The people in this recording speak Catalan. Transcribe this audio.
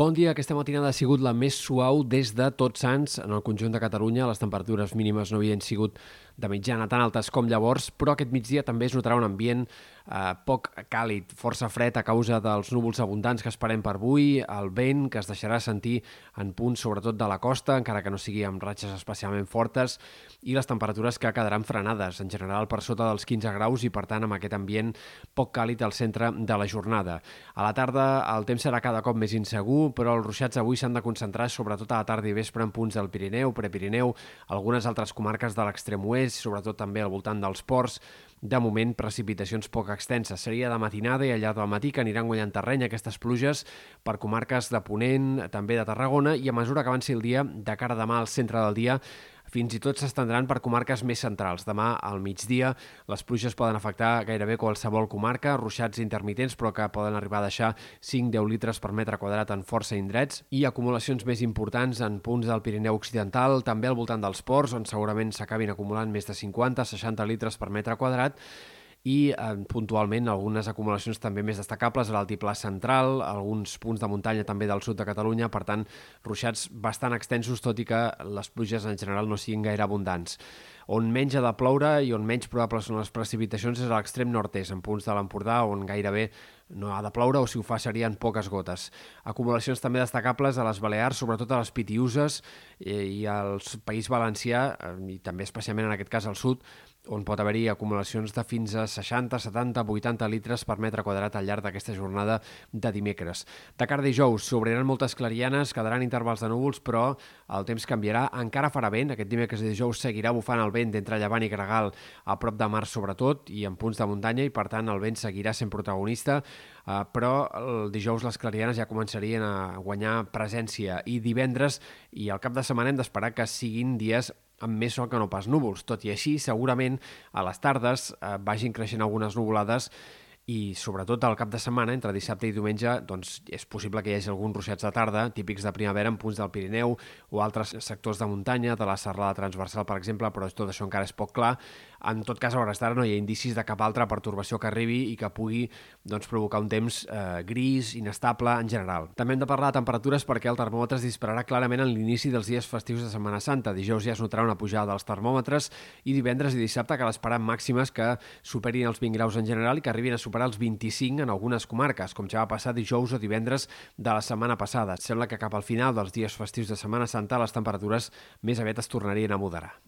Bon dia. Aquesta matinada ha sigut la més suau des de Tots Sants en el conjunt de Catalunya. Les temperatures mínimes no havien sigut de mitjana tan altes com llavors, però aquest migdia també es notarà un ambient eh, poc càlid, força fred a causa dels núvols abundants que esperem per avui, el vent que es deixarà sentir en punts sobretot de la costa, encara que no sigui amb ratxes especialment fortes, i les temperatures que quedaran frenades, en general per sota dels 15 graus i per tant amb aquest ambient poc càlid al centre de la jornada. A la tarda el temps serà cada cop més insegur, però els ruixats avui s'han de concentrar sobretot a la tarda i vespre en punts del Pirineu, Prepirineu, algunes altres comarques de l'extrem oest, sobretot també al voltant dels ports. De moment, precipitacions poc extenses. Seria de matinada i al llarg del matí que aniran guanyant terreny aquestes pluges per comarques de Ponent, també de Tarragona, i a mesura que avanci el dia, de cara a demà al centre del dia, fins i tot s'estendran per comarques més centrals. Demà al migdia les pluges poden afectar gairebé qualsevol comarca, ruixats intermitents però que poden arribar a deixar 5-10 litres per metre quadrat en força indrets i acumulacions més importants en punts del Pirineu Occidental, també al voltant dels ports, on segurament s'acabin acumulant més de 50-60 litres per metre quadrat i eh, puntualment algunes acumulacions també més destacables a l'altiplà central, alguns punts de muntanya també del sud de Catalunya, per tant, ruixats bastant extensos, tot i que les pluges en general no siguin gaire abundants. On menys ha de ploure i on menys probables són les precipitacions és a l'extrem nord-est, en punts de l'Empordà, on gairebé no ha de ploure o si ho fa serien poques gotes. Acumulacions també destacables a les Balears, sobretot a les Pitiuses eh, i al País Valencià, eh, i també especialment en aquest cas al sud, on pot haver-hi acumulacions de fins a 60, 70, 80 litres per metre quadrat al llarg d'aquesta jornada de dimecres. De cara a dijous, s'obriran moltes clarianes, quedaran intervals de núvols, però el temps canviarà. Encara farà vent, aquest dimecres i dijous seguirà bufant el vent d'entre Llevant i Gregal a prop de mar sobretot i en punts de muntanya i per tant el vent seguirà sent protagonista, uh, però el dijous les clarianes ja començarien a guanyar presència i divendres i al cap de setmana hem d'esperar que siguin dies amb més sol que no pas núvols. Tot i així, segurament a les tardes eh, vagin creixent algunes nuvolades i sobretot al cap de setmana, entre dissabte i diumenge, doncs és possible que hi hagi alguns ruixats de tarda, típics de primavera en punts del Pirineu o altres sectors de muntanya, de la serrada transversal, per exemple, però tot això encara és poc clar. En tot cas, a hores d'ara no hi ha indicis de cap altra pertorbació que arribi i que pugui doncs, provocar un temps eh, gris, inestable en general. També hem de parlar de temperatures perquè el termòmetre es dispararà clarament en l'inici dels dies festius de Setmana Santa. Dijous ja es notarà una pujada dels termòmetres i divendres i dissabte cal esperar màximes que superin els 20 graus en general i que arribin a superar els 25 en algunes comarques, com ja va passar dijous o divendres de la setmana passada. Sembla que cap al final dels dies festius de Setmana Santa les temperatures més aviat es tornarien a moderar.